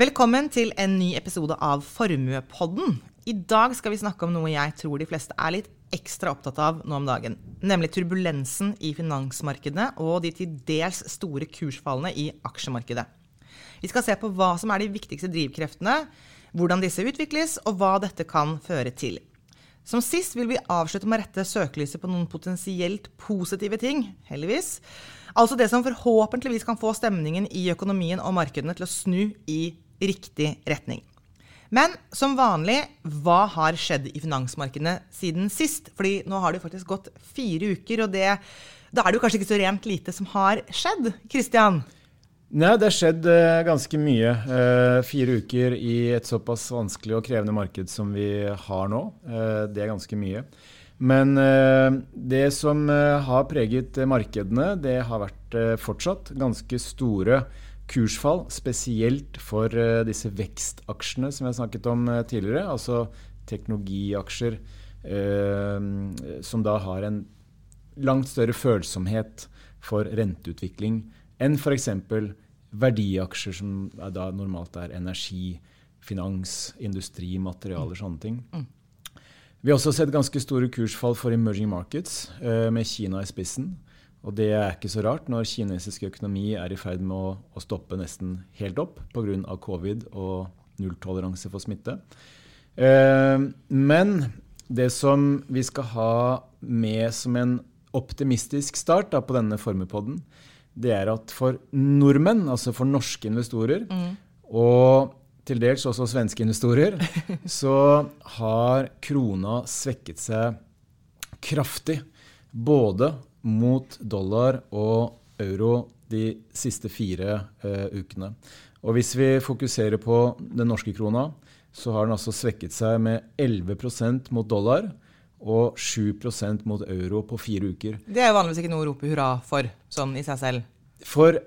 Velkommen til en ny episode av Formuepodden. I dag skal vi snakke om noe jeg tror de fleste er litt ekstra opptatt av nå om dagen. Nemlig turbulensen i finansmarkedene og de til dels store kursfallene i aksjemarkedet. Vi skal se på hva som er de viktigste drivkreftene, hvordan disse utvikles, og hva dette kan føre til. Som sist vil vi avslutte med å rette søkelyset på noen potensielt positive ting, heldigvis. Altså det som forhåpentligvis kan få stemningen i økonomien og markedene til å snu i riktig retning. Men som vanlig, hva har skjedd i finansmarkedene siden sist? Fordi nå har det faktisk gått fire uker, og det, da er det jo kanskje ikke så rent lite som har skjedd? Christian? Nei, det har skjedd uh, ganske mye. Uh, fire uker i et såpass vanskelig og krevende marked som vi har nå. Uh, det er ganske mye. Men det som har preget markedene, det har vært fortsatt ganske store kursfall. Spesielt for disse vekstaksjene som vi har snakket om tidligere. Altså teknologiaksjer som da har en langt større følsomhet for renteutvikling enn f.eks. verdiaksjer som da normalt er energi, finans, industri, materialer, mm. sånne ting. Mm. Vi har også sett ganske store kursfall for emerging markets, med Kina i spissen. Og det er ikke så rart når kinesisk økonomi er i ferd med å, å stoppe nesten helt opp pga. covid og nulltoleranse for smitte. Eh, men det som vi skal ha med som en optimistisk start da, på denne formepodden, det er at for nordmenn, altså for norske investorer, mm. og til dels også svenske investorer, så har krona svekket seg kraftig. Både mot dollar og euro de siste fire eh, ukene. Og hvis vi fokuserer på den norske krona, så har den altså svekket seg med 11% mot dollar og 7% mot euro på fire uker. Det er vanligvis ikke noe å rope hurra for, sånn i seg selv? For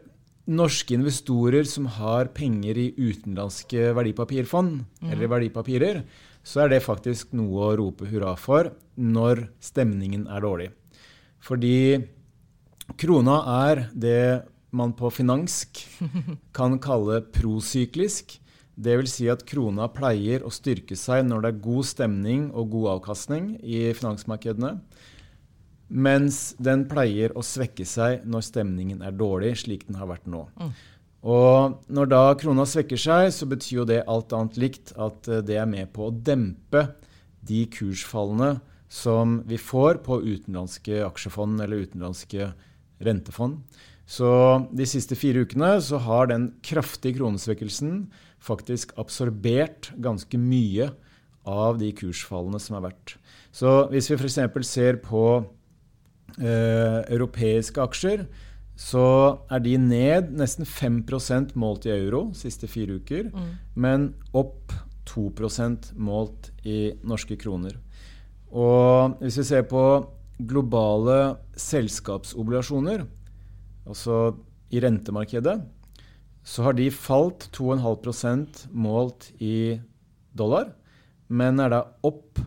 norske investorer som har penger i utenlandske verdipapirfond, mm. eller verdipapirer, så er det faktisk noe å rope hurra for når stemningen er dårlig. Fordi krona er det man på finansk kan kalle prosyklisk. Det vil si at krona pleier å styrke seg når det er god stemning og god avkastning i finansmarkedene, mens den pleier å svekke seg når stemningen er dårlig, slik den har vært nå. Mm. Og når da krona svekker seg, så betyr jo det alt annet likt at eh, det er med på å dempe de kursfallene som vi får på utenlandske aksjefond eller utenlandske rentefond. Så de siste fire ukene så har den kraftige kronesvekkelsen faktisk absorbert ganske mye av de kursfallene som har vært. Så hvis vi f.eks. ser på eh, europeiske aksjer, så er de ned nesten 5% målt i euro siste fire uker, mm. men opp 2% målt i norske kroner. Og hvis vi ser på globale selskapsobligasjoner, altså i rentemarkedet, så har de falt 2,5% målt i dollar, men er da opp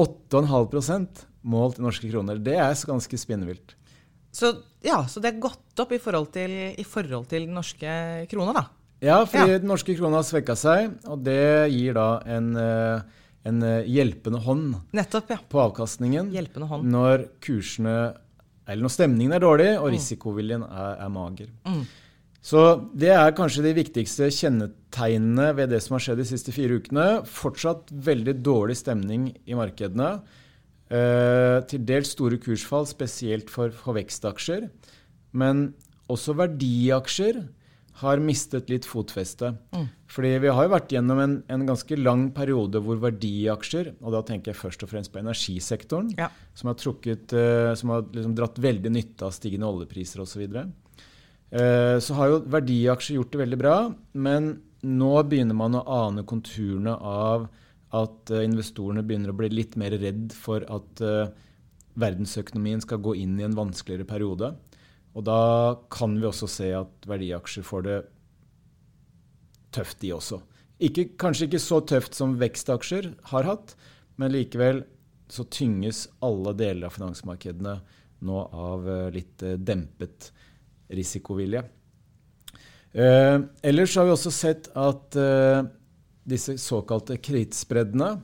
8,5% målt i norske kroner. Det er ganske spinnvilt. Så, ja, så det er gått opp i forhold til, i forhold til den norske krona, da? Ja, fordi ja. den norske krona har svekka seg, og det gir da en, eh, en eh, hjelpende hånd Nettopp, ja. på avkastningen når kursene Eller når stemningen er dårlig og mm. risikoviljen er, er mager. Mm. Så det er kanskje de viktigste kjennetegnene ved det som har skjedd de siste fire ukene. Fortsatt veldig dårlig stemning i markedene. Eh, til dels store kursfall, spesielt for, for, vekstaksjer. Men også verdiaksjer har mistet litt fotfeste. Mm. Fordi vi har jo vært gjennom en, en, ganske lang periode hvor verdiaksjer, og da tenker jeg først og fremst på energisektoren, ja. som har, trukket, eh, som har liksom dratt veldig nytte av stigende oljepriser osv. videre, så har jo verdiaksjer gjort det veldig bra, men nå begynner man å ane konturene av at eh, investorene begynner å bli litt mer redd for at eh, verdensøkonomien skal gå inn i en vanskeligere periode. Og da kan vi også se at verdiaksjer får det tøft, de også. Ikke, kanskje ikke så tøft som vekstaksjer har hatt, men likevel så tynges alle deler av finansmarkedene nå av litt dempet risikovilje. Eh, ellers har vi også sett at eh, disse såkalte kredittspreddene,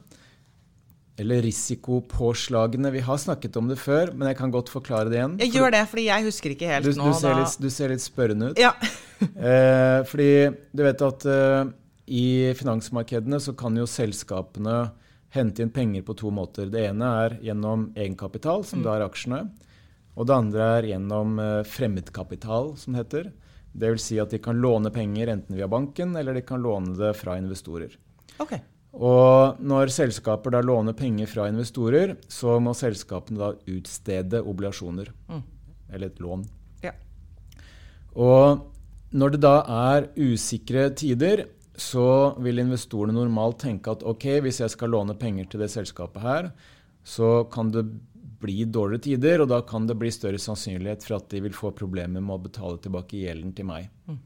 eller risikopåslagene Vi har snakket om det før, men jeg kan godt forklare det igjen. Jeg gjør det, fordi jeg husker ikke helt du, nå. Du ser, litt, du ser litt spørrende ut. Ja. eh, fordi du vet at eh, i finansmarkedene så kan jo selskapene hente inn penger på to måter. Det ene er gjennom egenkapital, som mm. da er aksjene. Og det andre er gjennom eh, fremmedkapital, som det heter. Dvs. Si at de kan låne penger enten via banken eller de kan låne det fra investorer. Okay. Og når selskaper da låner penger fra investorer, så må selskapene da utstede obligasjoner. Mm. Eller et lån. Ja. Og når det da er usikre tider, så vil investorene normalt tenke at ok, hvis jeg skal låne penger til det selskapet her, så kan det bli dårligere tider, og da kan det bli større sannsynlighet for at de vil få problemer med å betale tilbake gjelden til meg. Mm.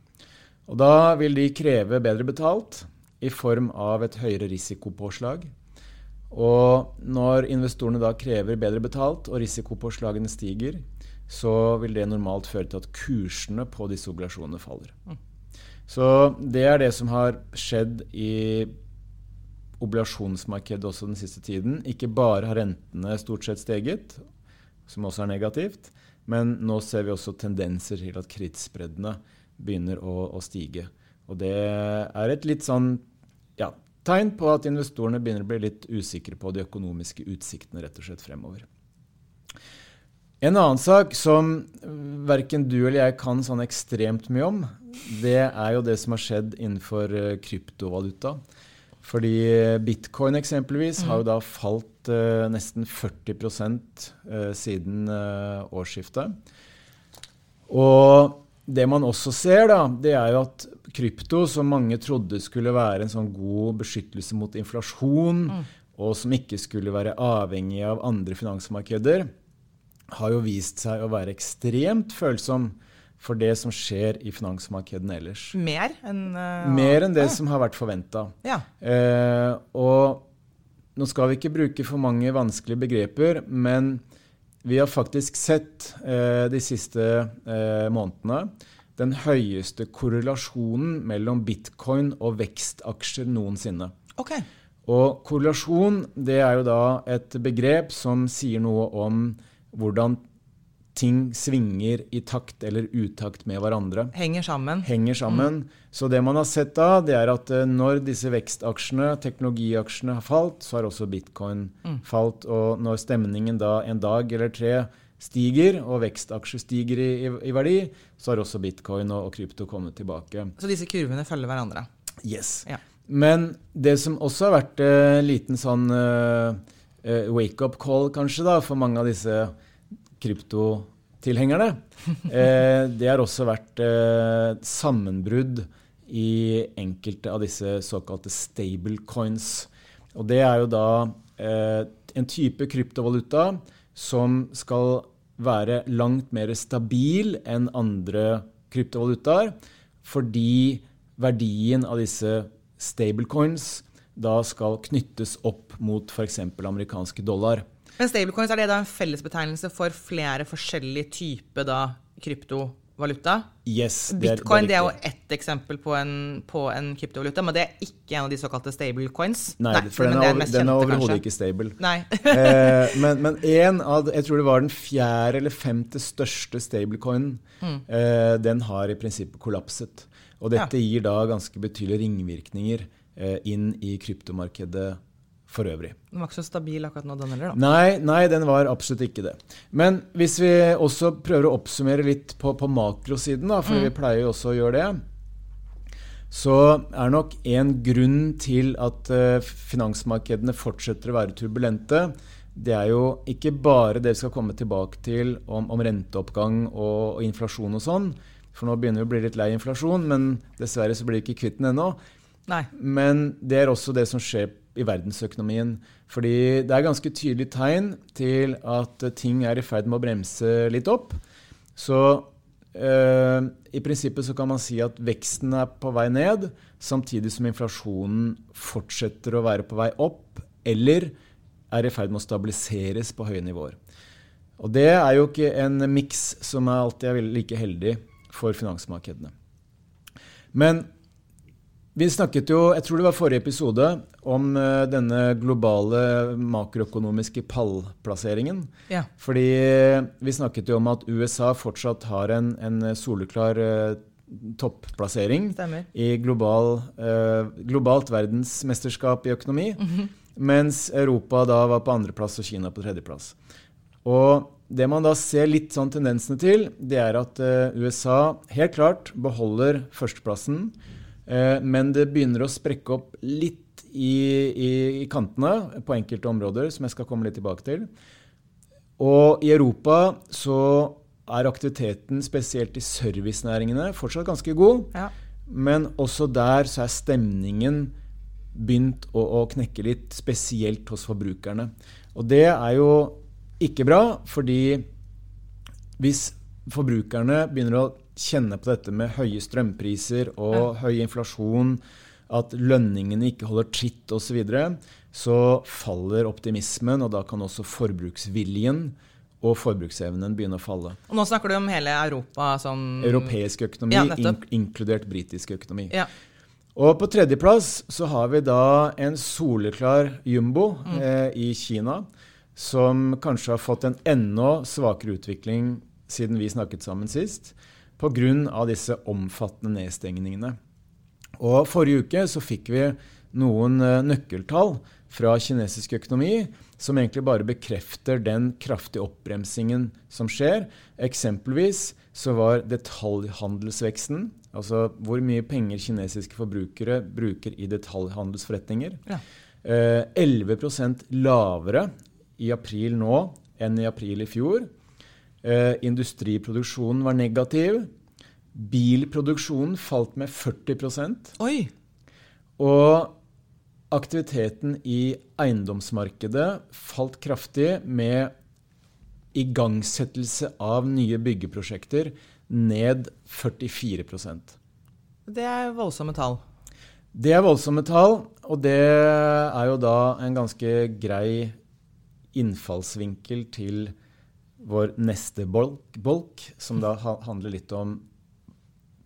Og da vil de kreve bedre betalt i form av et høyere risikopåslag. Og når investorene da krever bedre betalt, og risikopåslagene stiger, så vil det normalt føre til at kursene på disse obligasjonene faller. Mm. Så det er det som har skjedd i obligasjonsmarkedet også den siste tiden. Ikke bare har rentene stort sett steget, som også er negativt, men nå ser vi også tendenser til at kredittspreddene begynner å, å stige. Og det er et litt sånn ja, tegn på at investorene begynner å bli litt usikre på de økonomiske utsiktene rett og slett fremover. En annen sak som verken du eller jeg kan sånn ekstremt mye om, det er jo det som har skjedd innenfor eh, kryptovaluta. Fordi bitcoin eksempelvis har jo da falt uh, nesten 40 uh, siden uh, årsskiftet. Og det man også ser, da, det er jo at krypto, som mange trodde skulle være en sånn god beskyttelse mot inflasjon, mm. og som ikke skulle være avhengig av andre finansmarkeder, har jo vist seg å være ekstremt følsom for det som skjer i finansmarkedene ellers. Mer enn uh, Mer enn det ja. som har vært forventa. Ja. Eh, og nå skal vi ikke bruke for mange vanskelige begreper, men vi har faktisk sett eh, de siste eh, månedene den høyeste korrelasjonen mellom bitcoin og vekstaksjer noensinne. Okay. Og korrelasjon det er jo da et begrep som sier noe om hvordan ting svinger i takt eller utakt med hverandre. Henger sammen. Henger sammen. Mm. Så det man har sett da, det er at eh, når disse vekstaksjene, teknologiaksjene, har falt, så har også bitcoin mm. falt. Og når stemningen da en dag eller tre stiger, og vekstaksjer stiger i, i, i verdi, så har også bitcoin og, og, krypto kommet tilbake. Så disse kurvene følger hverandre? Yes. Ja. Men det som også har vært en eh, liten sånn uh, uh, wake-up call, kanskje, da, for mange av disse kryptotilhengerne, eh, det har også vært eh, sammenbrudd i enkelte av disse såkalte stablecoins. Og det er jo da eh, en type kryptovaluta som skal være langt mer stabil enn andre kryptovalutaer, fordi verdien av disse stablecoins da skal knyttes opp mot f.eks. amerikanske dollar. Men stablecoins, er det da en fellesbetegnelse for flere forskjellige typer da, kryptovaluta? Yes, det er, Bitcoin det er, det er jo ett eksempel på en, på en, kryptovaluta, men det er ikke en av de såkalte stablecoins. Nei, Nei for den er, er, er overhodet ikke stable. Nei. eh, men, men en av, jeg tror det var den fjerde eller femte største stablecoinen, mm. eh, den har i prinsippet kollapset. Og dette ja. gir da ganske betydelige ringvirkninger eh, inn i kryptomarkedet for øvrig. Den var ikke så stabil akkurat nå, den heller? da? Nei, nei, den var absolutt ikke det. Men hvis vi også prøver å oppsummere litt på, på makrosiden, da, for mm. vi pleier jo også å gjøre det, så er nok en grunn til at uh, finansmarkedene fortsetter å være turbulente, det er jo ikke bare det vi skal komme tilbake til om, om renteoppgang og, og, inflasjon og sånn. For nå begynner vi å bli litt lei inflasjon, men dessverre så blir vi ikke kvitt den ennå. Nei. Men det er også det som skjer i verdensøkonomien. Fordi det er ganske tydelig tegn til at ting er i ferd med å bremse litt opp. Så øh, i prinsippet så kan man si at veksten er på vei ned, samtidig som inflasjonen fortsetter å være på vei opp, eller er i ferd med å stabiliseres på høye nivåer. Og det er jo ikke en miks som er alltid er like heldig for finansmarkedene. Men vi snakket jo, jeg tror det var forrige episode, om uh, denne globale makroøkonomiske pallplasseringen. Ja. Fordi vi snakket jo om at USA fortsatt har en, en soleklar uh, topplassering Stemmer. i global, eh, globalt verdensmesterskap i økonomi. Mens Europa da var på andreplass og Kina på tredjeplass. Og det man da ser litt sånn tendensene til, det er at eh, USA helt klart beholder førsteplassen. Uh, men det begynner å sprekke opp litt i, i, i, kantene på enkelte områder, som jeg skal komme litt tilbake til. Og i Europa så er aktiviteten, spesielt i servicenæringene, fortsatt ganske god. Ja. Men også der så er stemningen begynt å, å, knekke litt, spesielt hos forbrukerne. Og det er jo ikke bra, fordi hvis forbrukerne begynner å kjenne på dette med høye strømpriser og ja. høy inflasjon, at lønningene ikke holder tritt osv., så, videre, så faller optimismen, og da kan også forbruksviljen og forbruksevnen begynne å falle. Og Nå snakker du om hele Europa som Europeisk økonomi, ja, in inkludert britisk økonomi. Ja. Og på tredjeplass så har vi da en soleklar jumbo mm. eh, i Kina, som kanskje har fått en enda svakere utvikling siden vi snakket sammen sist, pga. disse omfattende nedstengningene. Og Forrige uke så fikk vi noen eh, nøkkeltall fra kinesisk økonomi som egentlig bare bekrefter den kraftige oppbremsingen som skjer. Eksempelvis så var detaljhandelsveksten, altså hvor mye penger kinesiske forbrukere bruker i detaljhandelsforretninger, ja. eh, 11% lavere i april nå enn i april i fjor. Eh, industriproduksjonen var negativ. Bilproduksjonen falt med 40% Oi! Og aktiviteten i eiendomsmarkedet falt kraftig med igangsettelse av nye byggeprosjekter ned 44% Det er voldsomme tall. Det er voldsomme tall, og det er jo da en ganske grei innfallsvinkel til vår neste bolk, bolk som da handler litt om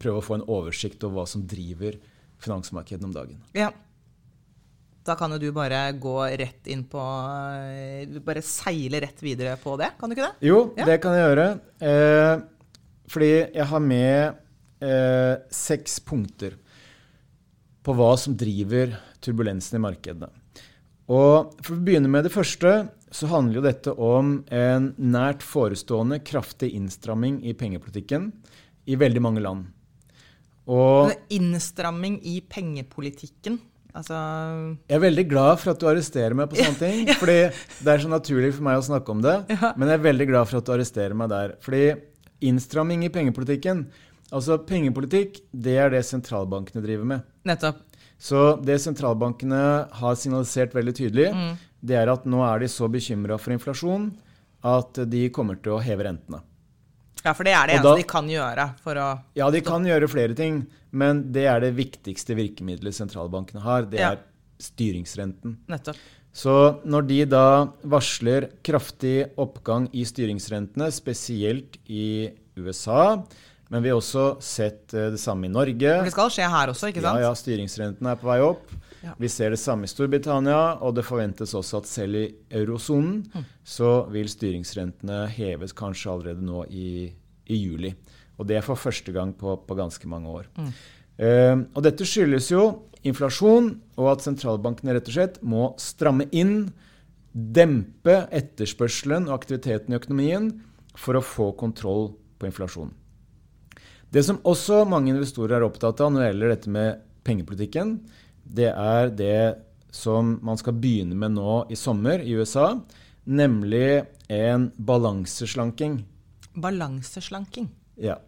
prøve å få en oversikt over hva som driver finansmarkedet om dagen. Ja. Da kan jo du bare gå rett inn på eh, Bare seile rett videre på det, kan du ikke det? Jo, ja. det kan jeg gjøre. Eh, fordi jeg har med eh, seks punkter på hva som driver turbulensen i markedene. Og For å begynne med det første, så handler jo dette om en nært forestående kraftig innstramming i pengepolitikken i veldig mange land. Og Innstramming i pengepolitikken? Altså Jeg er veldig glad for at du arresterer meg på sånne ting. ja. fordi det er så naturlig for meg å snakke om det. Ja. Men jeg er veldig glad for at du arresterer meg der. Fordi innstramming i pengepolitikken Altså, pengepolitikk, det er det sentralbankene driver med. Nettopp. Så det sentralbankene har signalisert veldig tydelig, mm. Det er at nå er de så bekymra for inflasjon at de kommer til å heve rentene. Ja, for det er det eneste de kan gjøre for å Ja, de kan gjøre flere ting, men det er det viktigste virkemidlet sentralbankene har. Det er styringsrenten. Nettopp. Så når de da varsler kraftig oppgang i styringsrentene, spesielt i USA, men vi har også sett eh, det samme i Norge For Det skal skje her også, ikke sant? Ja, ja styringsrentene er på vei opp. Ja. Vi ser det samme i Storbritannia, og det forventes også at selv i eurosonen mm. så vil styringsrentene heves kanskje allerede nå i, i, juli. Og det er for første gang på, på ganske mange år. Mm. Uh, og dette skyldes jo inflasjon, og at sentralbankene rett og slett må stramme inn, dempe etterspørselen og aktiviteten i økonomien for å få kontroll på inflasjonen. Det som også mange investorer er opptatt av når det gjelder dette med pengepolitikken, det er det som man skal begynne med nå i sommer i USA, nemlig en balanseslanking. Balanseslanking? Ja.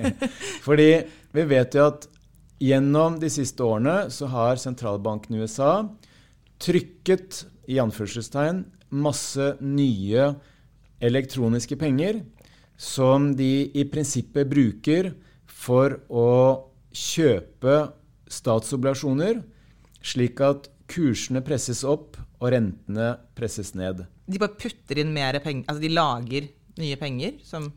Fordi vi vet jo at gjennom de siste årene så har sentralbanken i USA trykket i anførselstegn masse nye elektroniske penger som de i prinsippet bruker for å kjøpe statsobligasjoner, slik at kursene presses opp og rentene presses ned. De bare putter inn mer penger? Altså de lager nye penger som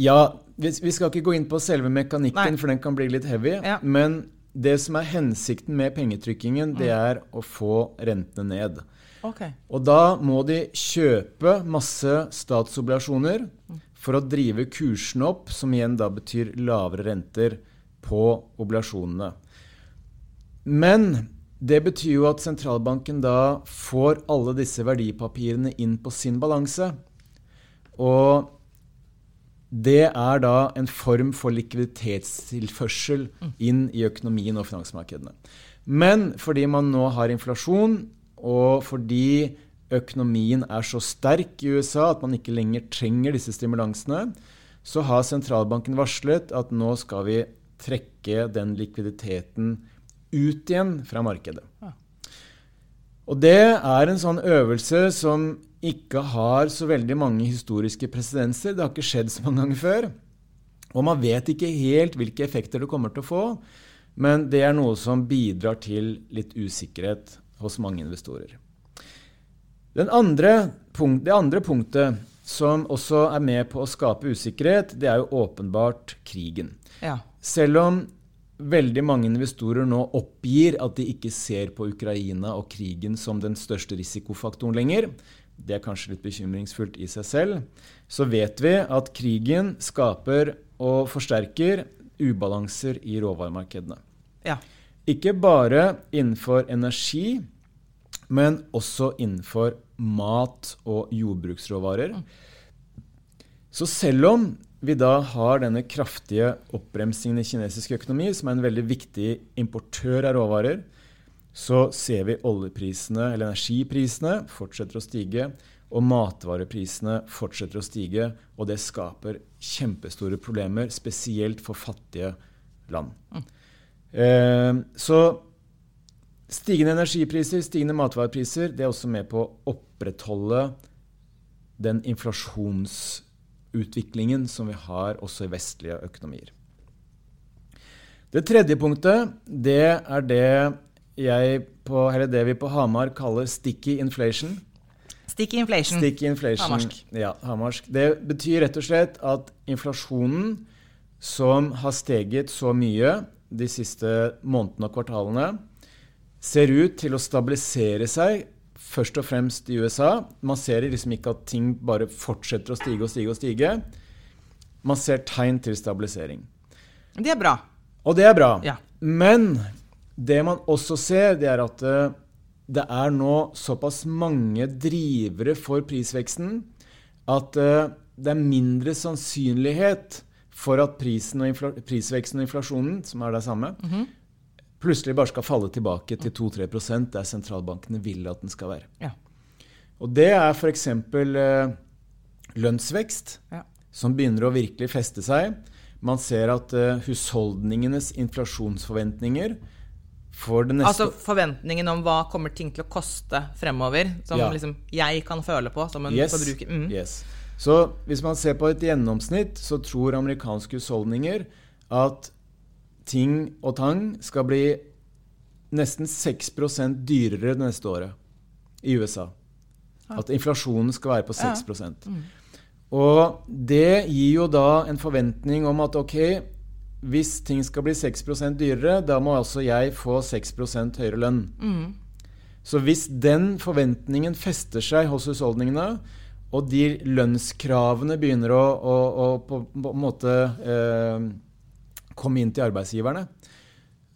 Ja, vi, vi skal ikke gå inn på selve mekanikken, Nei. for den kan bli litt heavy. Ja. Men det som er hensikten med pengetrykkingen, det er å få rentene ned. Okay. Og da må de kjøpe masse statsobligasjoner for å drive kursene opp, som igjen da betyr lavere renter på obligasjonene. Men det betyr jo at sentralbanken da får alle disse verdipapirene inn på sin balanse. Og det er da en form for likviditetstilførsel inn i økonomien og finansmarkedene. Men fordi man nå har inflasjon, og fordi økonomien er så sterk i USA at man ikke lenger trenger disse stimulansene, så har sentralbanken varslet at nå skal vi trekke den likviditeten ut igjen fra markedet. Og det er en sånn øvelse som ikke har så veldig mange historiske presedenser. Det har ikke skjedd så mange ganger før. Og man vet ikke helt hvilke effekter det kommer til å få, men det er noe som bidrar til litt usikkerhet hos mange investorer. Den andre punkt, det andre punktet som også er med på å skape usikkerhet, det er jo åpenbart krigen. Ja. Selv om veldig mange investorer nå oppgir at de ikke ser på Ukraina og krigen som den største risikofaktoren lenger, det er kanskje litt bekymringsfullt i seg selv, så vet vi at krigen skaper og forsterker ubalanser i råvaremarkedene. ja. Ikke bare innenfor energi, men også innenfor mat og jordbruksråvarer. Så selv om vi da har denne kraftige oppbremsingen i kinesisk økonomi, som er en veldig viktig importør av råvarer, så ser vi oljeprisene, eller energiprisene, fortsetter å stige, og matvareprisene fortsetter å stige, og det skaper kjempestore problemer, spesielt for fattige land. Eh, så stigende energipriser, stigende matvarepriser, det er også med på å opprettholde den inflasjonsutviklingen som vi har også i vestlige økonomier. Det tredje punktet, det er det, på, eller det vi på Hamar kaller sticky inflation. Sticky inflation. Sticky inflation. Hamarsk. Ja, hamarsk. Det betyr rett og slett at inflasjonen som har steget så mye de siste månedene og kvartalene, ser ut til å stabilisere seg, først og fremst i USA. Man ser liksom ikke at ting bare fortsetter å stige og stige og stige. Man ser tegn til stabilisering. Det er bra. Og det er bra. Ja. Men det man også ser, det er at eh, det er nå såpass mange drivere for prisveksten at eh, det er mindre sannsynlighet for at prisen og prisveksten og inflasjonen, som er det samme, plutselig bare skal falle tilbake til 2-3% der sentralbankene vil at den skal være. Ja. Og det er f.eks. Eh, lønnsvekst, Ja. som begynner å virkelig feste seg. Man ser at eh, husholdningenes inflasjonsforventninger for Altså forventningen om hva kommer ting til å koste fremover, som Ja. liksom jeg kan føle på som en Yes. forbruker. Mm. Yes. Så hvis man ser på et gjennomsnitt, så tror amerikanske husholdninger at ting og tang skal bli nesten 6 dyrere det neste året i USA. At inflasjonen skal være på 6% Og det gir jo da en forventning om at ok, hvis ting skal bli 6% dyrere, da må altså jeg få 6% høyere lønn. Så hvis den forventningen fester seg hos husholdningene, og de lønnskravene begynner å, å, å på, på en måte eh, komme inn til arbeidsgiverne,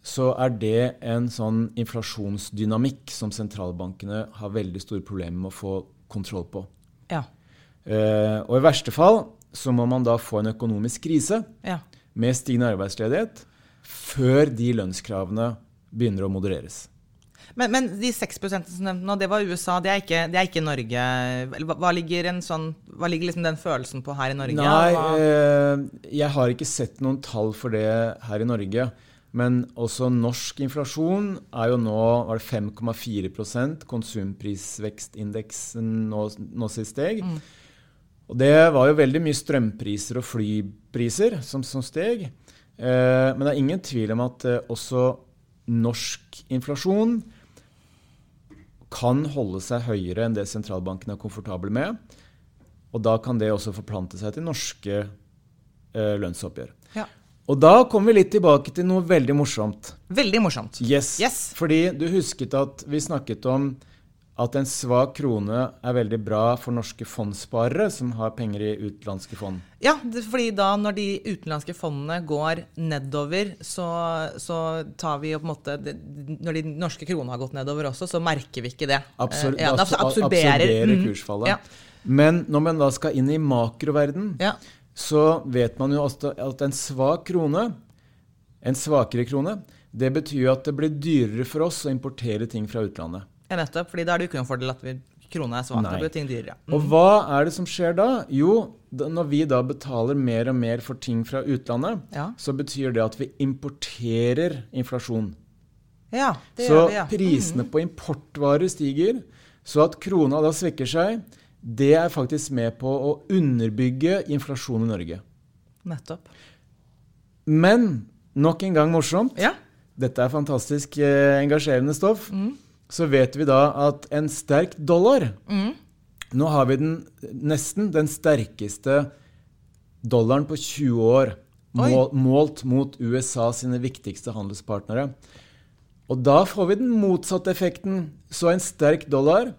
så er det en sånn inflasjonsdynamikk som sentralbankene har veldig store problemer med å få kontroll på. Ja. Eh, og i verste fall så må man da få en økonomisk krise ja. med stigende arbeidsledighet før de lønnskravene begynner å modereres. Men, men de 6 som nevnte nå, det var USA, det er ikke, det er ikke Norge. Hva, hva ligger, en sånn, hva ligger liksom den følelsen på her i Norge? Nei, eh, jeg har ikke sett noen tall for det her i Norge. Men også norsk inflasjon er jo nå var det 5,4 Konsumprisvekstindeksen nå, nå sist steg. Og det var jo veldig mye strømpriser og flypriser som, som steg. Eh, men det er ingen tvil om at eh, også norsk inflasjon kan holde seg høyere enn det sentralbanken er komfortabel med. Og da kan det også forplante seg til norske eh, lønnsoppgjør. Ja. Og da kommer vi litt tilbake til noe veldig morsomt. Veldig morsomt. Yes. Yes. Fordi du husket at vi snakket om at en svak krone er veldig bra for norske fondssparere som har penger i utenlandske fond. Ja, fordi da når de utenlandske fondene går nedover, så, så tar vi jo på en måte Når de norske kronene har gått nedover også, så merker vi ikke det. Absor Eh, ja, det absor- absorberer, absorberer mm, kursfallet. Ja. Men når man da skal inn i makroverden, Ja. så vet man jo at en svak krone, en svakere krone, det betyr jo at det blir dyrere for oss å importere ting fra utlandet. Ja, nettopp. fordi da er det jo ikke noen fordel at vi, krona er svak. Da blir ting dyrere. Og hva er det som skjer da? Jo, når vi da betaler mer og mer for ting fra utlandet, Ja. så betyr det at vi importerer inflasjon. Ja, det Så gjør vi, ja. prisene på importvarer stiger, så at krona da svekker seg, det er faktisk med på å underbygge inflasjon i Norge. Nettopp. Men nok en gang morsomt. Ja. Dette er fantastisk eh, engasjerende stoff. Så vet vi da at en sterk dollar Nå har vi den nesten den sterkeste dollaren på 20 år mål, målt mot USA sine viktigste handelspartnere. Og da får vi den motsatte effekten. Så en sterk dollar,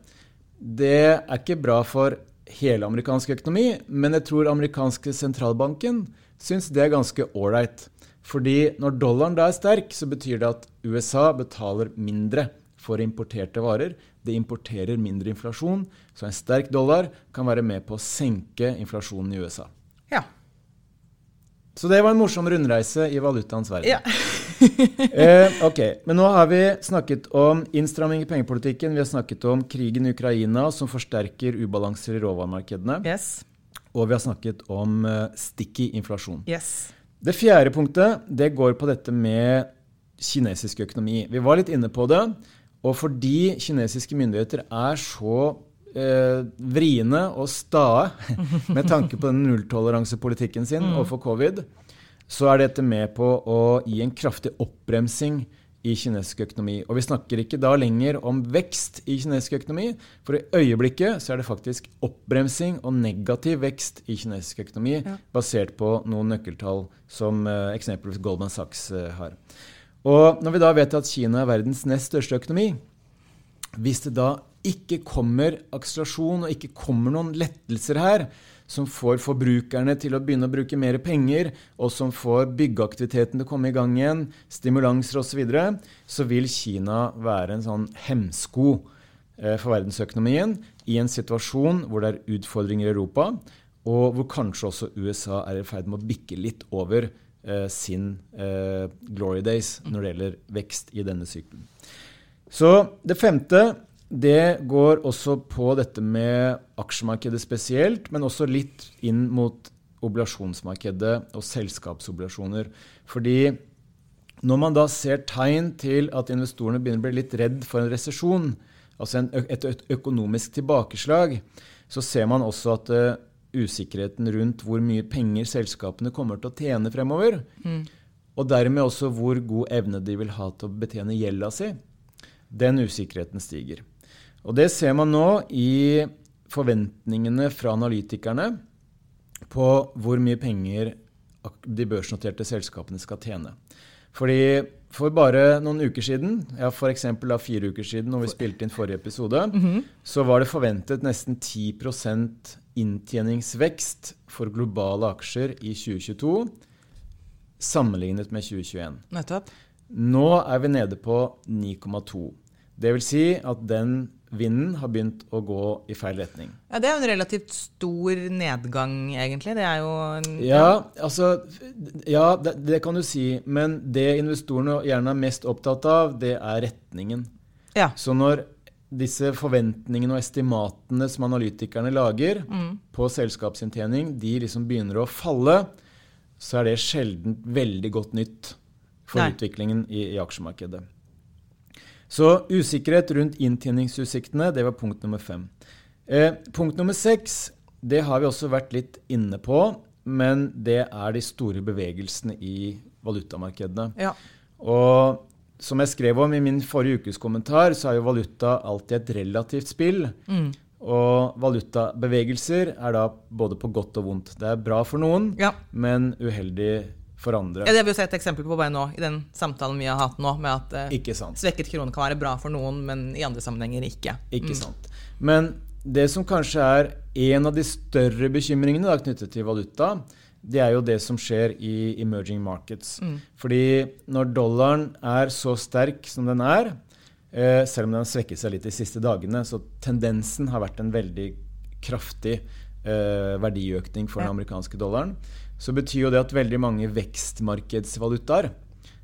det er ikke bra for hele amerikansk økonomi, men jeg tror amerikanske sentralbanken syns det er ganske ålreit. Fordi når dollaren da er sterk, så betyr det at USA betaler mindre for importerte varer. Det importerer mindre inflasjon, så en sterk dollar kan være med på å senke inflasjonen i USA. Ja. Så det var en morsom rundreise i valutaens verden. ja. eh, ok, Men nå har vi snakket om innstramming i pengepolitikken. Vi har snakket om krigen i Ukraina som forsterker ubalanser i råvaremarkedene. Yes. Og vi har snakket om uh, sticky inflasjon. Yes. Det fjerde punktet det går på dette med kinesisk økonomi. Vi var litt inne på det. Og fordi kinesiske myndigheter er så eh, vriene og stae med tanke på den nulltoleransepolitikken sin overfor covid, så er dette med på å gi en kraftig oppbremsing i kinesisk økonomi. Og vi snakker ikke da lenger om vekst i kinesisk økonomi, for i øyeblikket så er det faktisk oppbremsing og negativ vekst i kinesisk økonomi, Ja. basert på noen nøkkeltall som eh, eksempelvis Goldman Sachs eh, har. Og når vi da vet at Kina er verdens nest største økonomi, hvis det da ikke kommer akselerasjon og ikke kommer noen lettelser her, som får forbrukerne til å begynne å bruke mer penger, og som får byggeaktiviteten til å komme i gang igjen, stimulanser osv., så, videre, så vil Kina være en sånn hemsko eh, for verdensøkonomien i en situasjon hvor det er utfordringer i Europa, og hvor kanskje også USA er i ferd med å bikke litt over sin eh, glory days når det gjelder vekst i denne sykelen. Så det femte det går også på dette med aksjemarkedet spesielt, men også litt inn mot oblasjonsmarkedet og selskapsobligasjoner. Fordi når man da ser tegn til at investorene begynner å bli litt redd for en resesjon, altså en, et, et økonomisk tilbakeslag, så ser man også at eh, usikkerheten rundt hvor mye penger selskapene kommer til å tjene fremover, og dermed også hvor god evne de vil ha til å betjene gjelda si, den usikkerheten stiger. Og det ser man nå i forventningene fra analytikerne på hvor mye penger de børsnoterte selskapene skal tjene. Fordi for bare noen uker siden, ja f.eks. fire uker siden, når vi spilte inn forrige episode, så var det forventet nesten 10 inntjeningsvekst for globale aksjer i 2022 sammenlignet med 2021. Nettopp. Nå er vi nede på 9,2. Det vil si at den vinden har begynt å gå i feil retning. Ja, det er jo en relativt stor nedgang, egentlig. Det er jo en, Ja, altså Ja, det, det kan du si. Men det investorene gjerne er mest opptatt av, det er retningen. ja. Så når disse forventningene og estimatene som analytikerne lager på selskapsinntjening, de liksom begynner å falle, så er det sjelden veldig godt nytt for Nei. utviklingen i, i aksjemarkedet. Så usikkerhet rundt inntjeningsutsiktene, det var punkt nummer fem. Eh, punkt nummer seks, det har vi også vært litt inne på, men det er de store bevegelsene i valutamarkedene. ja. Og som jeg skrev om i min forrige ukes kommentar, så er jo valuta alltid et relativt spill. Og valutabevegelser er da både på godt og vondt. Det er bra for noen, Ja. men uheldig for andre. Ja, det har vi jo sett eksempel på bare nå, i den samtalen vi har hatt nå, med at eh, svekket krone kan være bra for noen, men i andre sammenhenger ikke. Ikke sant. Men det som kanskje er en av de større bekymringene da, knyttet til valuta, det er jo det som skjer i emerging markets. Fordi når dollaren er så sterk som den er, eh, selv om den har svekket seg litt de siste dagene, så tendensen har vært en veldig kraftig eh, verdiøkning for den amerikanske dollaren, så betyr jo det at veldig mange vekstmarkedsvalutaer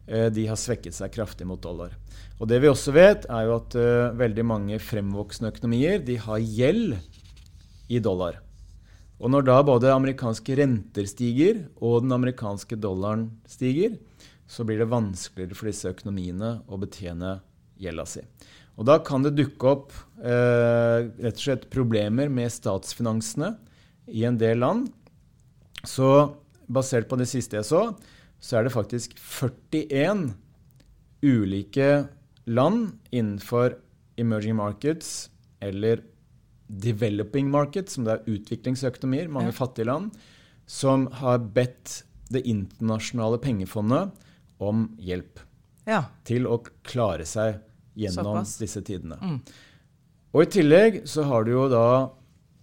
eh, de har svekket seg kraftig mot dollar. Og det vi også vet, er jo at eh, veldig mange fremvoksende økonomier de har gjeld i dollar. Og når da både amerikanske renter stiger og den amerikanske dollaren stiger, så blir det vanskeligere for disse økonomiene å betjene gjelda si. Og da kan det dukke opp eh, rett og slett problemer med statsfinansene i en del land. Så basert på det siste jeg så, så er det faktisk 41 ulike land innenfor emerging markets eller developing market, som det er utviklingsøkonomier, mange Ja. fattige land, som har bedt Det internasjonale pengefondet om hjelp Ja. til å klare seg gjennom Såpass. disse tidene. Mm. Og i tillegg så har du jo da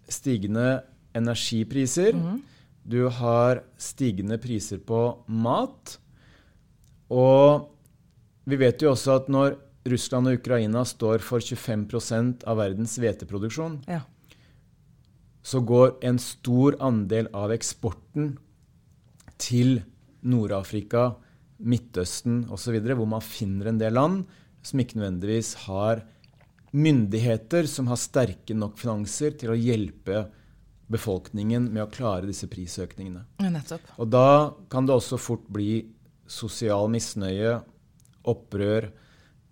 stigende energipriser. Mm. Du har stigende priser på mat. Og vi vet jo også at når Russland og Ukraina står for 25% av verdens hveteproduksjon, ja. så går en stor andel av eksporten til Nord-Afrika, Midtøsten osv., hvor man finner en del land som ikke nødvendigvis har myndigheter som har sterke nok finanser til å hjelpe befolkningen med å klare disse prisøkningene. Ja, Og da kan det også fort bli sosial misnøye, opprør,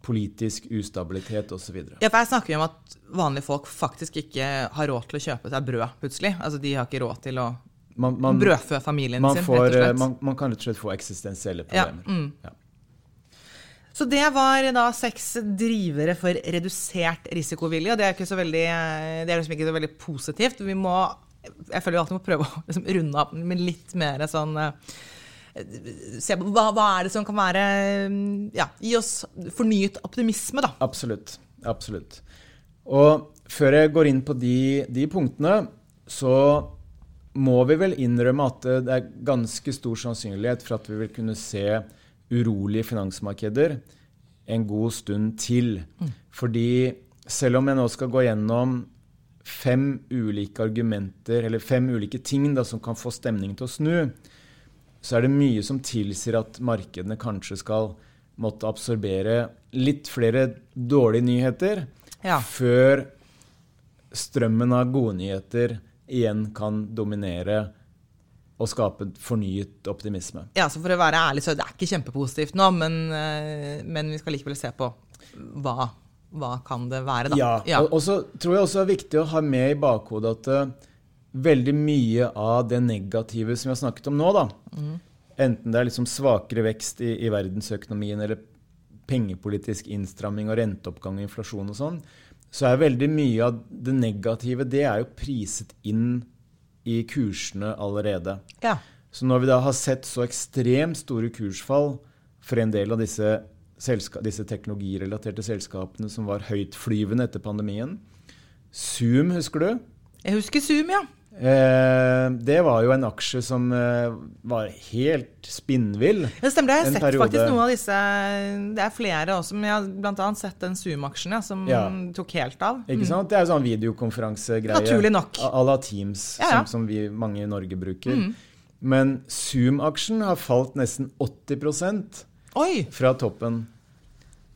politisk ustabilitet osv. Ja, for jeg snakker jo om at vanlige folk faktisk ikke har råd til å kjøpe seg brød, plutselig. Altså, de har ikke råd til å Man, man, brødfø familien man, sin, får, rett og eh, slett. man, man kan rett og slett få eksistensielle ja, problemer. mm. Ja. Så det var da seks drivere for redusert risikovilje, og det er, ikke så veldig, det er liksom ikke så veldig positivt. Vi må, jeg føler vi alltid må prøve å liksom runde av med litt mer sånn eh, se på hva, hva er det som kan være Ja, gi oss fornyet optimisme, da. Absolutt. Absolutt. Og før jeg går inn på de, de punktene, så må vi vel innrømme at det er ganske stor sannsynlighet for at vi vil kunne se urolige finansmarkeder en god stund til. Fordi selv om jeg nå skal gå gjennom fem ulike argumenter, eller fem ulike ting da, som kan få stemningen til å snu, så er det mye som tilsier at markedene kanskje skal måtte absorbere litt flere dårlige nyheter Ja. før strømmen av gode nyheter igjen kan dominere og skape fornyet optimisme. Ja, så For å være ærlig, så det er ikke kjempepositivt nå, men, eh, men vi skal likevel se på hva, hva kan det være, da. Ja, Og, og så tror jeg også det er viktig å ha med i bakhodet at eh, veldig mye av det negative som vi har snakket om nå, da, enten det er liksom svakere vekst i, i verdensøkonomien eller pengepolitisk innstramming og renteoppgang og inflasjon og sånn, så er veldig mye av det negative det er jo priset inn i kursene allerede. ja. Så når vi da har sett så ekstremt store kursfall for en del av disse, selska disse teknologirelaterte selskapene som var høytflyvende etter pandemien Zoom, husker du? Jeg husker Zoom, ja. Eh, det var jo en aksje som eh, var helt spinnvill. Det stemmer. Jeg har sett periode. faktisk noen av disse Det er flere også, men jeg har annet sett den Zoom-aksjen ja, som Ja. tok helt av. Ikke sant? Det er sånn videokonferansegreie. Naturlig nok. À la Teams, Ja. Som, som vi mange i Norge bruker. Men Zoom-aksjen har falt nesten 80 Oi! fra toppen.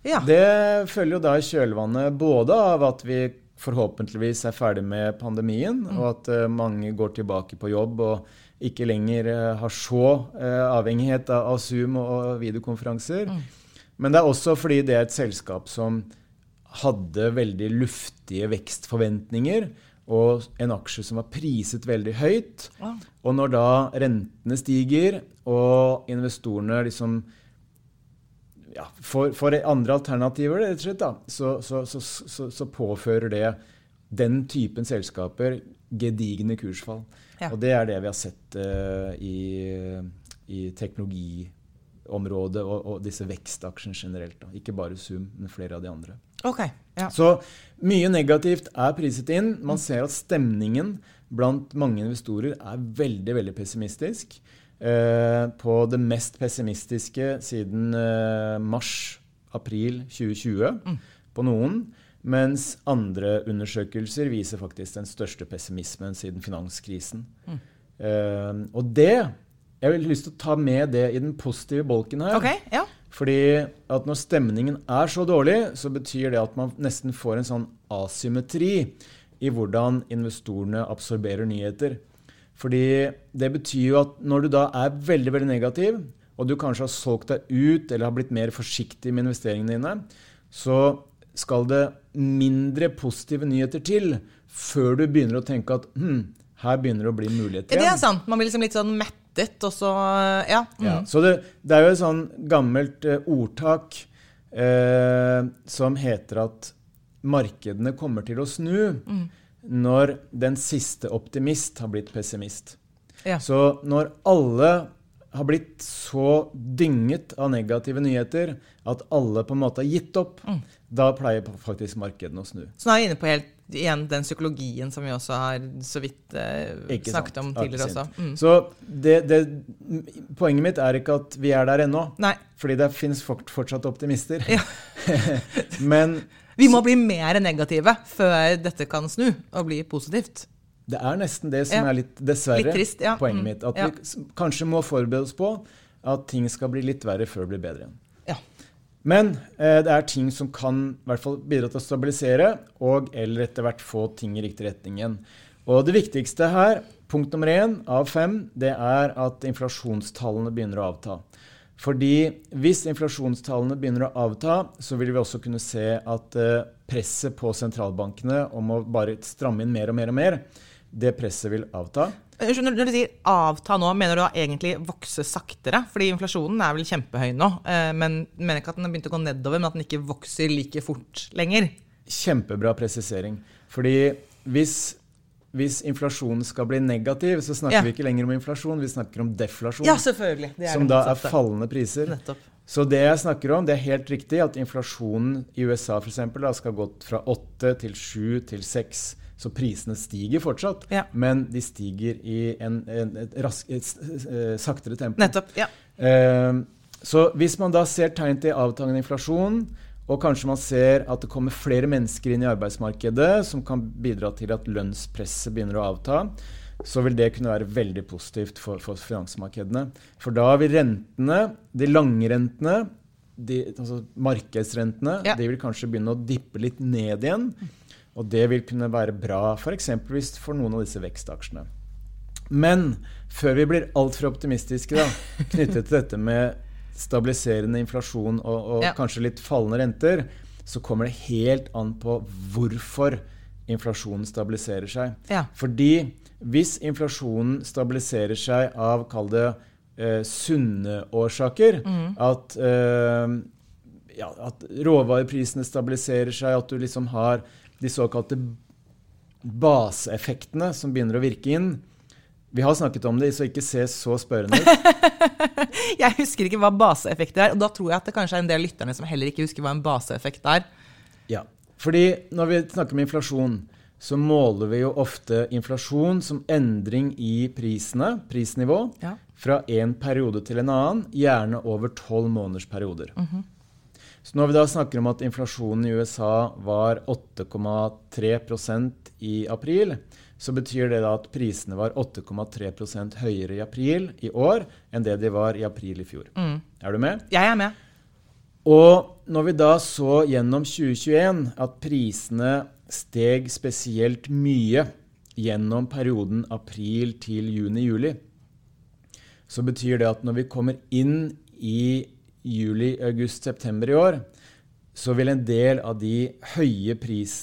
Ja. Det følger jo da i kjølvannet både av at vi forhåpentligvis er ferdig med pandemien, og at eh, mange går tilbake på jobb og ikke lenger eh, har så eh, avhengighet av, Zoom og, videokonferanser. Men det er også fordi det er et selskap som hadde veldig luftige vekstforventninger, og en aksje som var priset veldig høyt. Og når da rentene stiger, og investorene liksom ja, for, for andre alternativer, rett og slett, da, så, så, så, så, påfører det den typen selskaper gedigne kursfall. Ja. Og det er det vi har sett uh, i, i teknologiområdet og, og, disse vekstaksjene generelt. Da. Ikke bare Zoom, men flere av de andre. Okay, ja. Så mye negativt er priset inn. Man ser at stemningen blant mange investorer er veldig, veldig pessimistisk. Eh, på det mest pessimistiske siden eh, mars-april 2020 mm. på noen. Mens andre undersøkelser viser faktisk den største pessimismen siden finanskrisen. Mm. Eh, og det Jeg har lyst til å ta med det i den positive bolken her. Okay, ja. Fordi at når stemningen er så dårlig, så betyr det at man nesten får en sånn asymmetri i hvordan investorene absorberer nyheter. Fordi det betyr jo at når du da er veldig veldig negativ, og du kanskje har solgt deg ut eller har blitt mer forsiktig med investeringene dine, så skal det mindre positive nyheter til før du begynner å tenke at hm, her begynner det å bli muligheter igjen. Det er sant. Man blir liksom litt sånn mettet, og så Ja. Mm. ja så det, det, er jo et sånn gammelt uh, ordtak eh, som heter at markedene kommer til å snu mm. Når den siste optimist har blitt pessimist. Ja. Så når alle har blitt så dynget av negative nyheter at alle på en måte har gitt opp, mm. da pleier faktisk markedene å snu. Så nå er vi inne på helt igjen den psykologien som vi også har så vidt eh, snakket om tidligere også. Mm. Så det, det, poenget mitt er ikke at vi er der ennå. Nei. Fordi det finnes fortsatt optimister. Ja. Men vi må bli mer negative før dette kan snu og bli positivt. Det er nesten det som ja. er litt, dessverre, litt trist, ja. poenget mm. mitt. At ja. vi kanskje må forberede oss på at ting skal bli litt verre før det blir bedre. Men eh, det er ting som kan i hvert fall bidra til å stabilisere og eller etter hvert få ting i riktig retning igjen. Og det viktigste her, punkt nummer én av fem, det er at inflasjonstallene begynner å avta. Fordi hvis inflasjonstallene begynner å avta, så vil vi også kunne se at eh, presset på sentralbankene om å bare stramme inn mer og mer og mer, det presset vil avta. Når du sier avta nå, mener du da egentlig vokse saktere? Fordi inflasjonen er vel kjempehøy nå, eh, men mener ikke at den har begynt å gå nedover, men at den ikke vokser like fort lenger? Kjempebra presisering. Fordi hvis hvis inflasjonen skal bli negativ, så snakker ja. vi ikke lenger om inflasjon, vi snakker om deflasjon. Ja, selvfølgelig. som da er fallende priser. Nettopp. Så det jeg snakker om, det er helt riktig at inflasjonen i USA for eksempel, da, skal gå fra 8 til 7 til 6. Så prisene stiger fortsatt, ja. men de stiger i en, en, et, rask, et, et saktere tempo. Nettopp, ja. Uh, så hvis man da ser tegn til avtagende inflasjon, og kanskje man ser at det kommer flere mennesker inn i arbeidsmarkedet som kan bidra til at lønnspresset begynner å avta, så vil det kunne være veldig positivt for, for finansmarkedene. For da vil rentene, de lange rentene, de, altså markedsrentene, ja. de vil kanskje begynne å dippe litt ned igjen. Og det vil kunne være bra f.eks. For noen av disse vekstaksjene. Men før vi blir altfor optimistiske da, knyttet til dette med stabiliserende inflasjon og, og ja. kanskje litt fallende renter, så kommer det helt an på hvorfor inflasjonen stabiliserer seg. Ja. Fordi hvis inflasjonen stabiliserer seg av, kall det, eh, sunne årsaker, mm. at, eh, ja, at råvareprisene stabiliserer seg, at du liksom har de såkalte baseeffektene som begynner å virke inn, vi har snakket om det, så ikke se så spørrende ut. jeg husker ikke hva baseeffekt er, og da tror jeg at det kanskje er en del lytterne som heller ikke husker hva en baseeffekt er. Ja, fordi når vi snakker om inflasjon, så måler vi jo ofte inflasjon som endring i prisene, prisnivå, ja. fra en periode til en annen, gjerne over tolv måneders perioder. Mm -hmm. Så når vi da snakker om at inflasjonen i USA var 8,3% i april, så betyr det at prisene var 8,3% høyere i april i år enn det de var i april i fjor. Mm. Er du med? Jeg er med. Og når vi da så gjennom 2021 at prisene steg spesielt mye gjennom perioden april til juni-juli, så betyr det at når vi kommer inn i juli, august, september i år, så vil en del av de høye pris,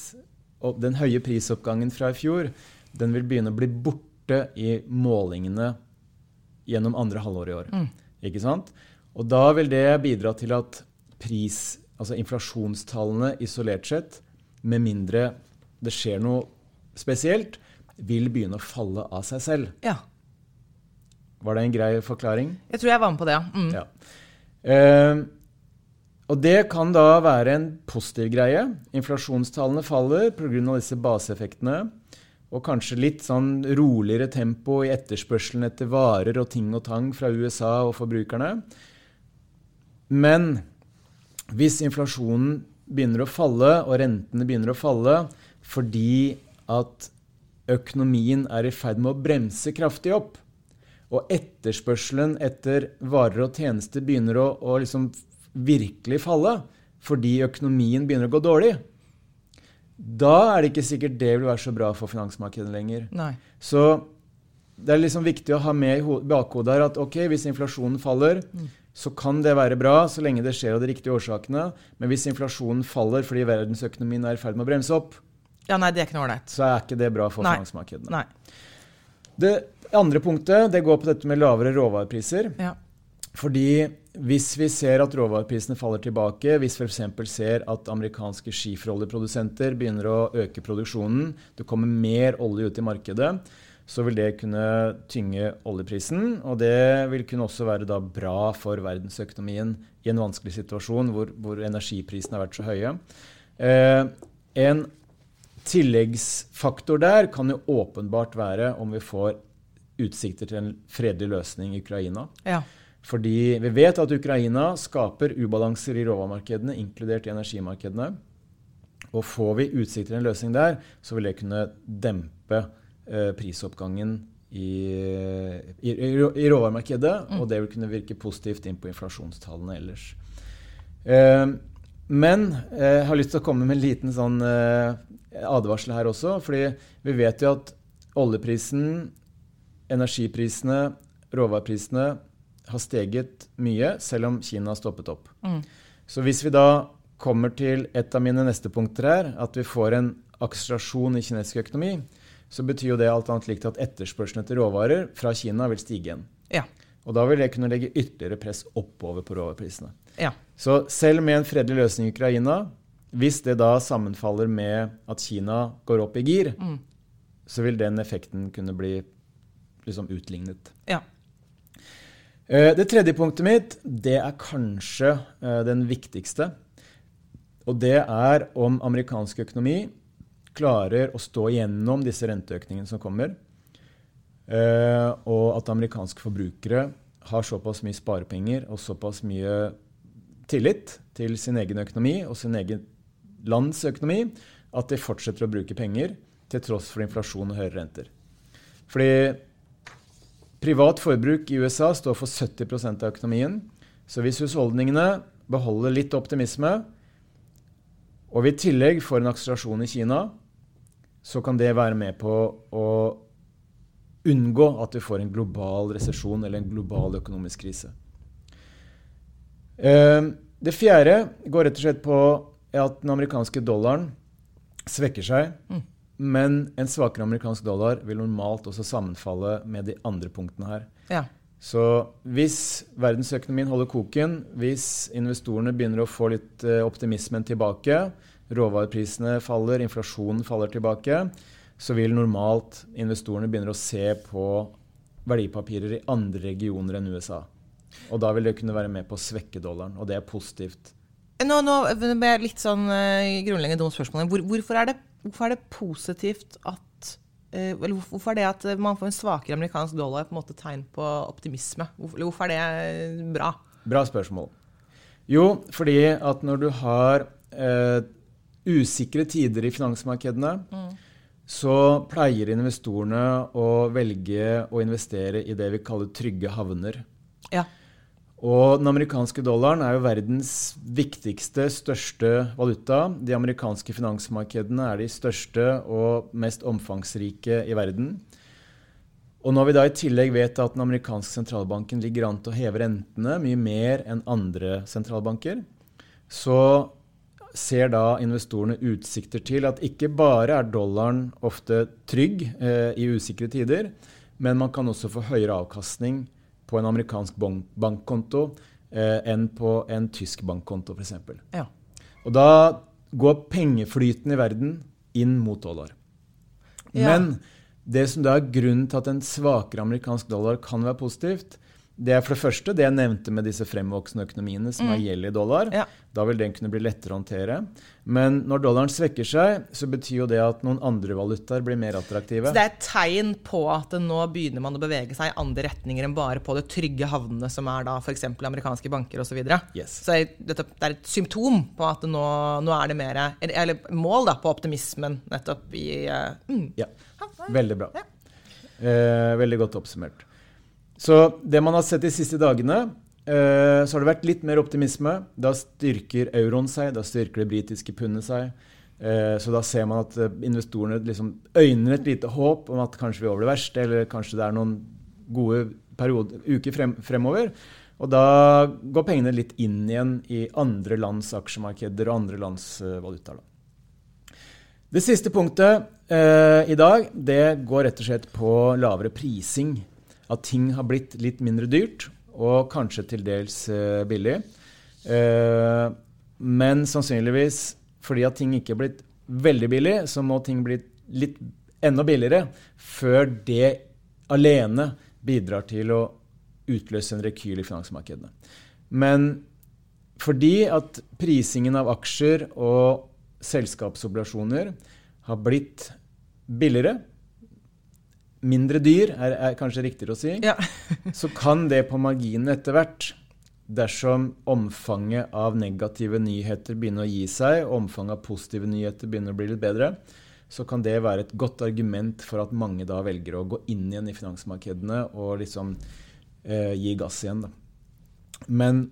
den høye prisoppgangen fra i fjor den vil begynne å bli borte i målingene gjennom andre halvår i år. Mm. Ikke sant? Og da vil det bidra til at pris, altså inflasjonstallene isolert sett, med mindre det skjer noe spesielt, vil begynne å falle av seg selv. Ja. Var det en grei forklaring? Jeg tror jeg var med på det. Mm. Ja. Eh, og det kan da være en positiv greie. Inflasjonstallene faller pga. disse baseeffektene. Og kanskje litt sånn roligere tempo i etterspørselen etter varer og ting og tang fra USA og forbrukerne. Men hvis inflasjonen begynner å falle, og rentene begynner å falle fordi at økonomien er i ferd med å bremse kraftig opp, og etterspørselen etter varer og tjenester begynner å, å liksom virkelig falle fordi økonomien begynner å gå dårlig, da er det ikke sikkert det vil være så bra for finansmarkedet lenger. Nei. Så det er liksom viktig å ha med i bakhodet her at ok, hvis inflasjonen faller, mm. så kan det være bra så lenge det skjer av de riktige årsakene. Men hvis inflasjonen faller fordi verdensøkonomien er i ferd med å bremse opp, ja, nei, det er ikke noe ålreit. Så er ikke det bra for nei. finansmarkedene. Nei. Det andre punktet det går på dette med lavere råvarepriser. Ja. Fordi hvis vi ser at råvareprisene faller tilbake, hvis vi f.eks. ser at amerikanske skiferoljeprodusenter begynner å øke produksjonen, det kommer mer olje ut i markedet, så vil det kunne tynge oljeprisen. Og det vil kunne også være bra for verdensøkonomien i en vanskelig situasjon hvor, hvor energiprisene har vært så høye. Eh, en tilleggsfaktor der kan jo åpenbart være om vi får utsikter til en fredelig løsning i Ukraina. Ja. Fordi vi vet at Ukraina skaper ubalanser i råvaremarkedene, inkludert i energimarkedene. Og får vi utsikter til en løsning der, så vil det kunne dempe eh, prisoppgangen i, i, i, råvaremarkedet. Mm. Og det vil kunne virke positivt inn på inflasjonstallene ellers. Eh, men eh, jeg har lyst til å komme med en liten sånn advarsel her også. fordi vi vet jo at oljeprisen, energiprisene, råvareprisene har steget mye, selv om Kina har stoppet opp. Mm. Så hvis vi da kommer til et av mine neste punkter her, at vi får en akselerasjon i kinesisk økonomi, så betyr jo det alt annet likt at etterspørselen etter råvarer fra Kina vil stige igjen. Ja. Og da vil det kunne legge ytterligere press oppover på råvareprisene. Ja. Så selv med en fredelig løsning i Ukraina, hvis det da sammenfaller med at Kina går opp i gir, mm. så vil den effekten kunne bli liksom utlignet. Ja. Eh, det tredje punktet mitt det er kanskje eh, den viktigste. Og det er om amerikansk økonomi klarer å stå gjennom disse renteøkningene som kommer. Eh, og at amerikanske forbrukere har såpass mye sparepenger og såpass mye tillit til sin egen økonomi og sin egen lands økonomi at de fortsetter å bruke penger til tross for inflasjon og høyere renter. Fordi privat forbruk i USA står for 70% av økonomien. Så hvis husholdningene beholder litt optimisme, og vi i tillegg får en akselerasjon i Kina, så kan det være med på å unngå at vi får en global resesjon eller en global økonomisk krise. Eh, det fjerde går rett og slett på at den amerikanske dollaren svekker seg. Men en svakere amerikansk dollar vil normalt også sammenfalle med de andre punktene her. Ja. Så hvis verdensøkonomien holder koken, hvis investorene begynner å få litt eh, optimismen tilbake, råvareprisene faller, inflasjonen faller tilbake, så vil normalt investorene begynne å se på verdipapirer i andre regioner enn USA. Og da vil det kunne være med på å svekke dollaren, og det er positivt nå, nå med litt sånn uh, grunnleggende dumt spørsmål. Hvor, hvorfor, er det, hvorfor, er det, positivt at uh, eller Hvorfor er det at man får en svakere amerikansk dollar på en måte tegn på optimisme? Hvorfor, er det bra? Bra spørsmål. Jo, fordi at når du har uh, usikre tider i finansmarkedene, mm. så pleier investorene å velge å investere i det vi kaller trygge havner. Ja. Og den amerikanske dollaren er jo verdens viktigste, største valuta. De amerikanske finansmarkedene er de største og mest omfangsrike i verden. Og når vi da i tillegg vet at den amerikanske sentralbanken ligger an til å heve rentene mye mer enn andre sentralbanker, så ser da investorene utsikter til at ikke bare er dollaren ofte trygg eh, i usikre tider, men man kan også få høyere avkastning på en amerikansk bankkonto eh, enn på en tysk bankkonto, f.eks. Ja. Og da går pengeflyten i verden inn mot dollar. Ja. Men det som da er grunnen til at en svakere amerikansk dollar kan være positivt, det er for det første det jeg nevnte med disse fremvoksende økonomiene som har gjeld i dollar. Mm. Ja. Da vil den kunne bli lettere å håndtere. Men når dollaren svekker seg, så betyr jo det at noen andre valutaer blir mer attraktive. Så det er et tegn på at nå begynner man å bevege seg i andre retninger enn bare på det trygge havnene, som er da f.eks. amerikanske banker osv. Så, videre. Yes. så det er et symptom på at nå, nå er det mer Eller mål da, på optimismen nettopp i uh, mm. Ja, veldig bra. Eh, veldig godt oppsummert. Så det man har sett de siste dagene, eh, så har det vært litt mer optimisme. Da styrker euroen seg, da styrker det britiske pundet seg. Eh, så da ser man at eh, investorene liksom øyner et lite håp om at kanskje vi er over det verste, eller kanskje det er noen gode periode, uker frem, fremover. Og da går pengene litt inn igjen i andre lands aksjemarkeder og andre lands valutaer. Det siste punktet eh, i dag det går rett og slett på lavere prising. At ting har blitt litt mindre dyrt, og kanskje til dels eh, billig. Eh, men sannsynligvis fordi at ting ikke er blitt veldig billig, så må ting bli litt enda billigere før det alene bidrar til å utløse en rekyl i finansmarkedene. Men fordi at prisingen av aksjer og selskapsobligasjoner har blitt billigere, mindre dyr er, er kanskje riktigere å si, Ja. så kan det på marginen etter hvert, dersom omfanget av negative nyheter begynner å gi seg, og omfanget av positive nyheter begynner å bli litt bedre, så kan det være et godt argument for at mange da velger å gå inn igjen i finansmarkedene og liksom eh, gi gass igjen. Da. Men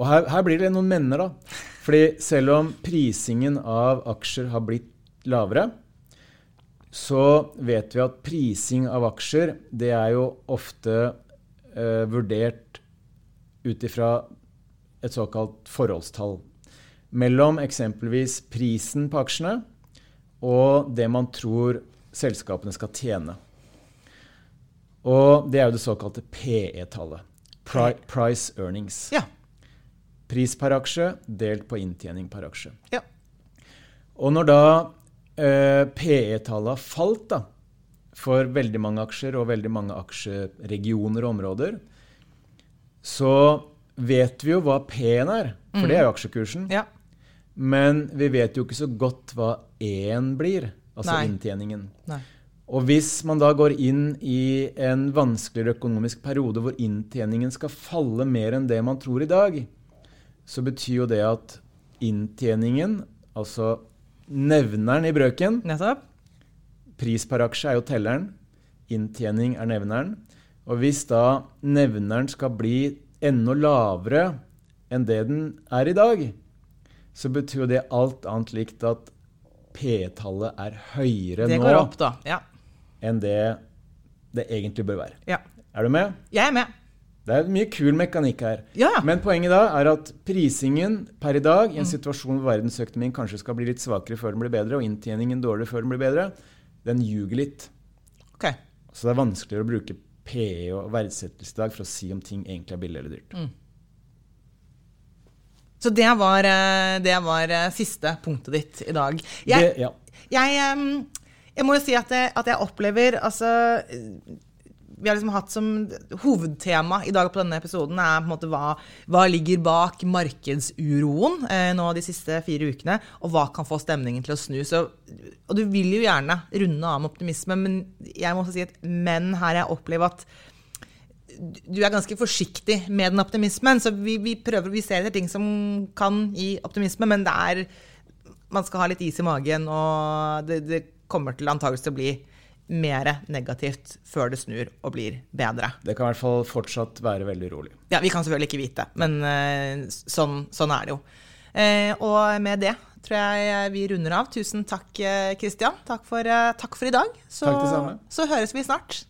Og her, her blir det noen menner, da. Fordi selv om prisingen av aksjer har blitt lavere, så vet vi at prising av aksjer det er jo ofte eh, vurdert ut ifra et såkalt forholdstall. Mellom eksempelvis prisen på aksjene og det man tror selskapene skal tjene. Og det er jo det såkalte PE-tallet. Pri price earnings. ja. Pris per aksje delt på inntjening per aksje. ja. Og når da eh, PE-tallet falt da, for veldig mange aksjer og veldig mange aksjeregioner og områder, så vet vi jo hva P-en er, for det er jo aksjekursen. ja. Men vi vet jo ikke så godt hva E-en blir, altså Nei. inntjeningen. Nei. Og hvis man da går inn i en vanskeligere økonomisk periode hvor inntjeningen skal falle mer enn det man tror i dag, så betyr jo det at inntjeningen, altså nevneren i brøken Nettopp. Pris per aksje er jo telleren, inntjening er nevneren. Og hvis da nevneren skal bli enda lavere enn det den er i dag, så betyr jo det alt annet likt at P-tallet er høyere Det nå går opp. Ja. enn det det egentlig bør være. ja. Er du med? Jeg er med. Det er mye kul mekanikk her. Ja. Men poenget da er at prisingen per i dag, i en situasjon hvor verdensøkonomien kanskje skal bli litt svakere før den blir bedre, og inntjeningen dårligere før den blir bedre, den ljuger litt. Okay. Så det er vanskeligere å bruke PE og verdsettelse i dag for å si om ting egentlig er billig eller dyrt. Så det var, eh, det var eh, siste punktet ditt i dag. Jeg, Det, ja. jeg, jeg må jo si at jeg, at jeg opplever Altså Vi har liksom hatt som hovedtema i dag på denne episoden er på en måte hva, hva ligger bak markedsuroen eh, nå de siste fire ukene, og hva kan få stemningen til å snu. Så, og du vil jo gjerne runde av med optimisme, men jeg må også si at men her jeg opplever at du er ganske forsiktig med den optimismen. Så vi, vi prøver, vi ser etter ting som kan gi optimisme, men det er Man skal ha litt is i magen, og det, det kommer til antakeligvis til å bli mer negativt før det snur og blir bedre. Det kan i hvert fall fortsatt være veldig rolig. Ja, Vi kan selvfølgelig ikke vite, men eh, sånn, sånn er det jo. Eh, og med det tror jeg vi runder av. Tusen takk, Kristian. Takk eh, takk for i dag. Så, Takk det samme. så høres vi snart.